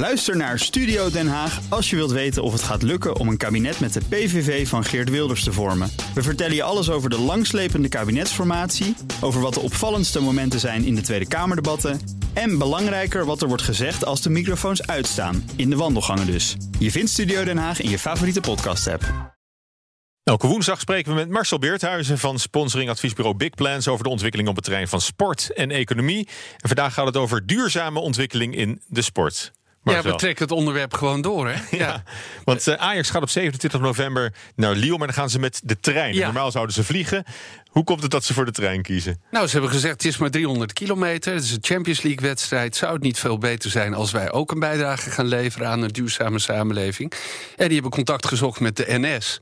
Luister naar Studio Den Haag als je wilt weten of het gaat lukken om een kabinet met de PVV van Geert Wilders te vormen. We vertellen je alles over de langslepende kabinetsformatie, over wat de opvallendste momenten zijn in de Tweede Kamerdebatten en belangrijker wat er wordt gezegd als de microfoons uitstaan, in de wandelgangen dus. Je vindt Studio Den Haag in je favoriete podcast-app. Elke woensdag spreken we met Marcel Beerthuizen van sponsoringadviesbureau Big Plans over de ontwikkeling op het terrein van sport en economie. En vandaag gaat het over duurzame ontwikkeling in de sport. Ja, we trekken het onderwerp gewoon door, hè? Ja, want uh, Ajax gaat op 27 november naar Lille, maar dan gaan ze met de trein. Normaal zouden ze vliegen. Hoe komt het dat ze voor de trein kiezen? Nou, ze hebben gezegd het is maar 300 kilometer. Het is een Champions League wedstrijd. Zou het niet veel beter zijn als wij ook een bijdrage gaan leveren aan een duurzame samenleving? En die hebben contact gezocht met de NS.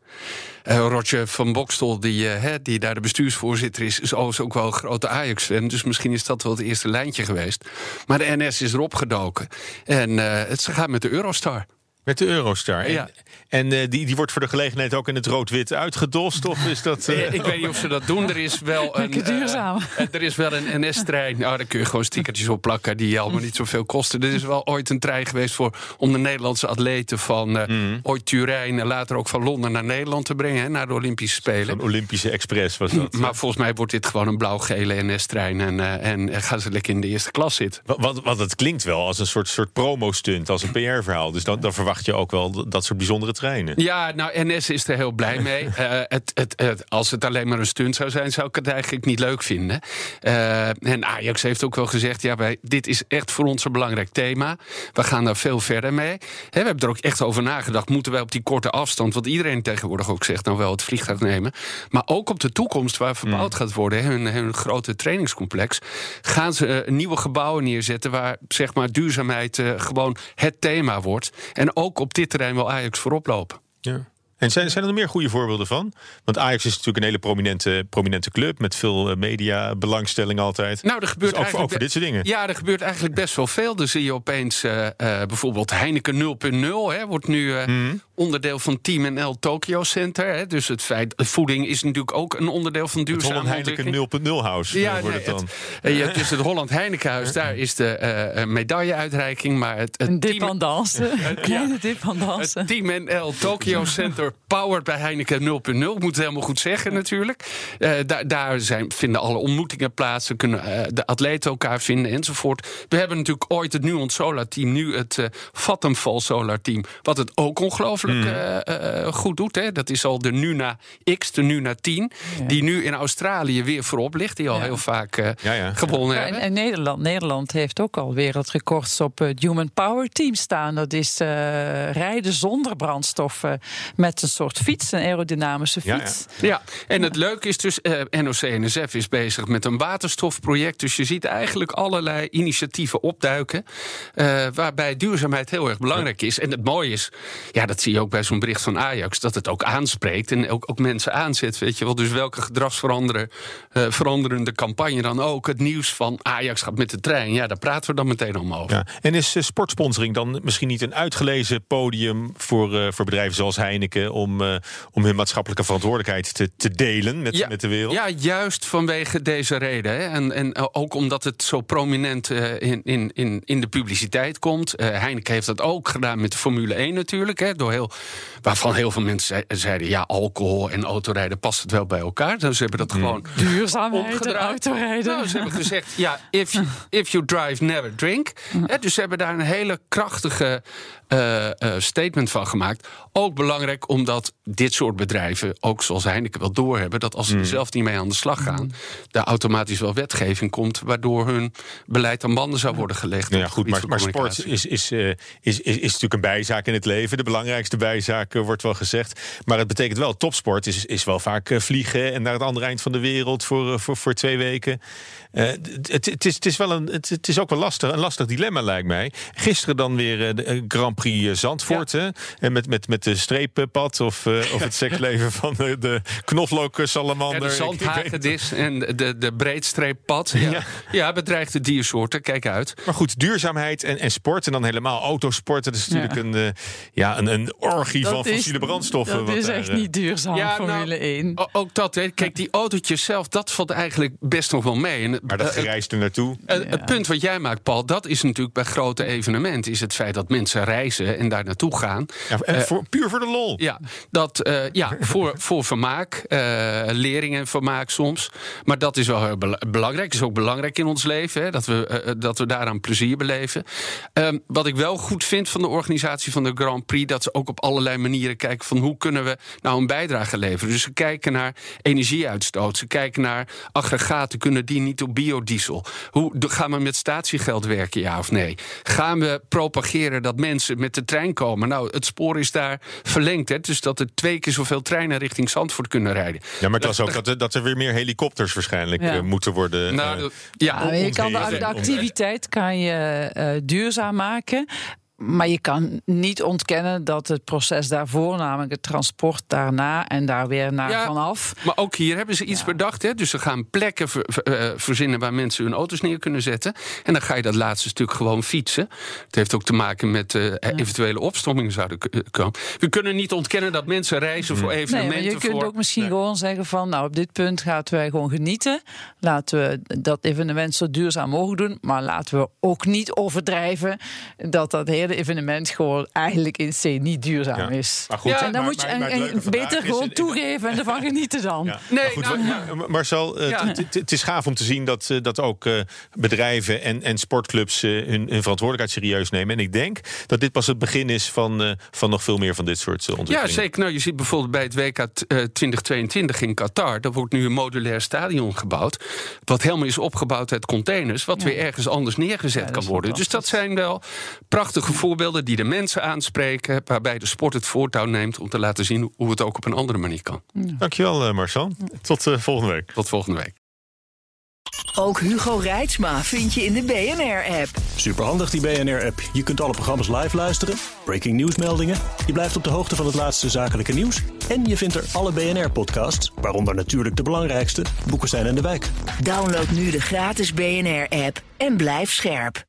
Eh, Roger van Bokstel, die, uh, die daar de bestuursvoorzitter is, is overigens ook wel een grote Ajax-fan. Dus misschien is dat wel het eerste lijntje geweest. Maar de NS is erop gedoken. En uh, het gaat met de Eurostar. Met de Eurostar. En, ja. en uh, die, die wordt voor de gelegenheid ook in het rood-wit uitgedost? Of is dat, uh... Ik weet niet of ze dat doen. Er is wel een, duurzaam. Uh, er is wel een NS-trein. Nou, daar kun je gewoon stickertjes op plakken die allemaal niet zoveel kosten. Er is wel ooit een trein geweest voor, om de Nederlandse atleten van mm. ooit Turijn en later ook van Londen naar Nederland te brengen. Hè, naar de Olympische Spelen. Een Olympische Express was dat. Maar volgens mij wordt dit gewoon een blauw-gele NS-trein. En, en gaan ze lekker in de eerste klas zitten. Wat, wat, wat het klinkt wel als een soort, soort promo-stunt, als een PR-verhaal. Dus dan, dan verwacht je ook wel dat soort bijzondere treinen. Ja, nou, NS is er heel blij mee. uh, het, het, het, als het alleen maar een stunt zou zijn, zou ik het eigenlijk niet leuk vinden. Uh, en Ajax heeft ook wel gezegd: ja, wij, dit is echt voor ons een belangrijk thema. We gaan daar veel verder mee. He, we hebben er ook echt over nagedacht. Moeten wij op die korte afstand, wat iedereen tegenwoordig ook zegt, nou wel het vliegtuig nemen. Maar ook op de toekomst waar verbouwd mm. gaat worden, hun, hun grote trainingscomplex, gaan ze uh, nieuwe gebouwen neerzetten waar zeg maar duurzaamheid gewoon het thema wordt. En ook op dit terrein wil Ajax voorop lopen. Ja. En zijn, zijn er nog meer goede voorbeelden van? Want Ajax is natuurlijk een hele prominente, prominente club met veel eh, media, belangstelling altijd. Nou, er gebeurt dus ook, ook, voor dit soort dingen. Ja, er gebeurt eigenlijk best wel veel. Dan zie je opeens uh, uh, bijvoorbeeld Heineken 0.0 wordt nu mm onderdeel van Team NL Tokyo Center. Hè. Dus het feit, voeding is natuurlijk ook een onderdeel van duurzame Het Holland Heineken 0.0 House. Ja, wordt het dan. Het, je hebt dus het Holland Heinekenhuis, daar is de uh, medailleuitreiking. Maar het, het een dip aan dansen. Een kleine dip aan dansen. Het Team NL Tokyo Center, powered bij Heineken 0.0. Ik moet het helemaal goed zeggen natuurlijk. Uh, daar daar zijn, vinden alle ontmoetingen plaats. Kunnen uh, de atleten elkaar vinden enzovoort. We hebben natuurlijk ooit het Nuon Solar Team. Nu het uh, Vattenfall Solar Team. Wat het ook ongelooflijk mm. goed doet. Hè. Dat is al de Nuna X, de Nuna 10. Die nu in Australië weer voorop ligt. Die al heel vaak ja, gewonnen hebben. En, en, Nederland, Nederland heeft ook al wereldrecords op het Human Power Team staan. Dat is rijden zonder brandstoffen met een soort fiets, een aerodynamische fiets. Ja, en het leuke is dus, NOC-NSF is bezig met een waterstofproject. Dus je ziet eigenlijk allerlei initiatieven opduiken. waarbij duurzaamheid heel erg belangrijk is. En het mooie is, ja, dat zie je ook bij zo'n bericht van Ajax, dat het ook aanspreekt en ook, ook mensen aanzet. Weet je wel. Dus welke gedragsveranderende uh, campagne dan ook. Het nieuws van Ajax gaat met de trein. Ja, daar praten we dan meteen allemaal over. Ja. En is uh, sportsponsoring dan misschien niet een uitgelezen podium voor, uh, voor bedrijven zoals Heineken om, om hun maatschappelijke verantwoordelijkheid te, te delen met, ja, met de wereld? Ja, juist vanwege deze reden. Hè. En, en ook omdat het zo prominent in, in, in, in de publiciteit komt. Heineken heeft dat ook gedaan met de Formule 1 natuurlijk. Hè, door heel, waarvan heel veel mensen zeiden: ja, alcohol en autorijden past het wel bij elkaar. Dus ze hebben dat hmm. gewoon. Duurzaamheid en autorijden. Nou, ze hebben gezegd: ja, if you, if you drive, never drink. dus ze hebben daar een hele krachtige uh, uh, statement van gemaakt. Ook belangrijk omdat dit soort bedrijven, ook zoals Heineken, wel doorhebben dat als ze er hmm. zelf niet mee aan de slag gaan, er automatisch wel wetgeving komt waardoor hun beleid aan banden zou worden gelegd. Nou ja, goed, maar, maar sport is, is, uh, is, is, is, natuurlijk een bijzaak in het leven. De belangrijkste bijzaak wordt wel gezegd. Maar het betekent wel, topsport is, is wel vaak vliegen en naar het andere eind van de wereld voor, voor, voor twee weken. het, het, is, het, is wel een, het, het, is ook wel lastig, een lastig dilemma, lijkt mij. Gisteren dan weer de Grand Prix Zandvoort. En met, met, met de streeppad of, uh, of het seksleven van de, de knoflooksalamander. Ja, de zandhagedis en de, de breedstreeppad. Ja. Ja. ja, bedreigde diersoorten, kijk uit. Maar goed, duurzaamheid en, en sport en dan helemaal autosport. Dat is natuurlijk een, uh, ja, een, een orgie van fossiele brandstoffen. Dat is echt niet duurzaam, ja, nou, Formule 1. Ook dat, hè. kijk, die autootjes zelf, dat valt eigenlijk best nog wel mee. En, maar dat gereisd er naartoe. Het punt wat jij maakt, Paul, dat is natuurlijk bij grote evenementen... is het feit dat mensen reizen en daar naartoe gaan. Ja, en voor, puur voor de lol. Ja, dat, ja voor, voor vermaak, lering en vermaak soms. Maar dat is wel heel belangrijk. is ook belangrijk in ons leven, hè, dat, we, dat we daaraan plezier beleven. Ehm, wat ik wel goed vind van de organisatie van de Grand Prix, dat ze ook op allerlei manieren kijken van hoe kunnen we nou een bijdrage leveren. Dus ze kijken naar energieuitstoot, ze kijken naar aggregaten, kunnen die niet op biodiesel? Hoe gaan we met statiegeld werken, ja of nee? Gaan we propageren dat mensen met de trein komen? Nou, het spoor is daar verlengd, hè, dus dat er twee keer zoveel treinen richting Zandvoort kunnen rijden. Ja, maar het was ook dat, er, dat er weer meer helikopters waarschijnlijk eh, moeten worden. Nou, uh, ja, je kan de, de activiteit kan je uh, duurzaam maken. Maar je kan niet ontkennen dat het proces daarvoor, namelijk het transport daarna en daar weer naar ja, vanaf. Maar ook hier hebben ze iets bedacht. Hè? Dus ze gaan plekken eh, verzinnen waar mensen hun auto's neer kunnen zetten. En dan ga je dat laatste stuk gewoon fietsen. Het heeft ook te maken met uh, eventuele opstommingen zouden komen. We kunnen niet ontkennen dat mensen reizen voor evenementen. Nee, je kunt ook misschien gewoon zeggen van, nou op dit punt gaan wij gewoon genieten. Laten we dat evenement zo duurzaam mogelijk doen. Maar laten we ook niet overdrijven dat dat hele evenement gewoon eigenlijk in C niet duurzaam is. Maar goed, en dan moet je beter gewoon toegeven en ervan genieten dan. Nee, goed, nou, Marcel, het is gaaf om te zien dat, uh, dat ook uh, bedrijven en, en sportclubs hun, hun, verantwoordelijkheid serieus nemen. En ik denk dat dit pas het begin is van, van nog veel meer van dit soort ontwikkelingen. Ja, zeker. Nou, je ziet bijvoorbeeld bij het WK 2022 in Qatar, daar wordt nu een modulair stadion gebouwd. Wat helemaal is opgebouwd uit containers, wat weer ergens anders neergezet kan worden. Dus dat zijn wel prachtige voorbeelden die de mensen aanspreken, waarbij de sport het voortouw neemt om te laten zien hoe het ook op een andere manier kan. Dankjewel, uh, Marcel. Tot uh, volgende week. Tot volgende week. Ook Hugo Reitsma vind je in de BNR-app. Superhandig die BNR-app. Je kunt alle programma's live luisteren, breaking nieuwsmeldingen. Je blijft op de hoogte van het laatste zakelijke nieuws. En je vindt er alle BNR-podcasts, waaronder natuurlijk de belangrijkste, Boeken zijn in de wijk. Download nu de gratis BNR-app en blijf scherp.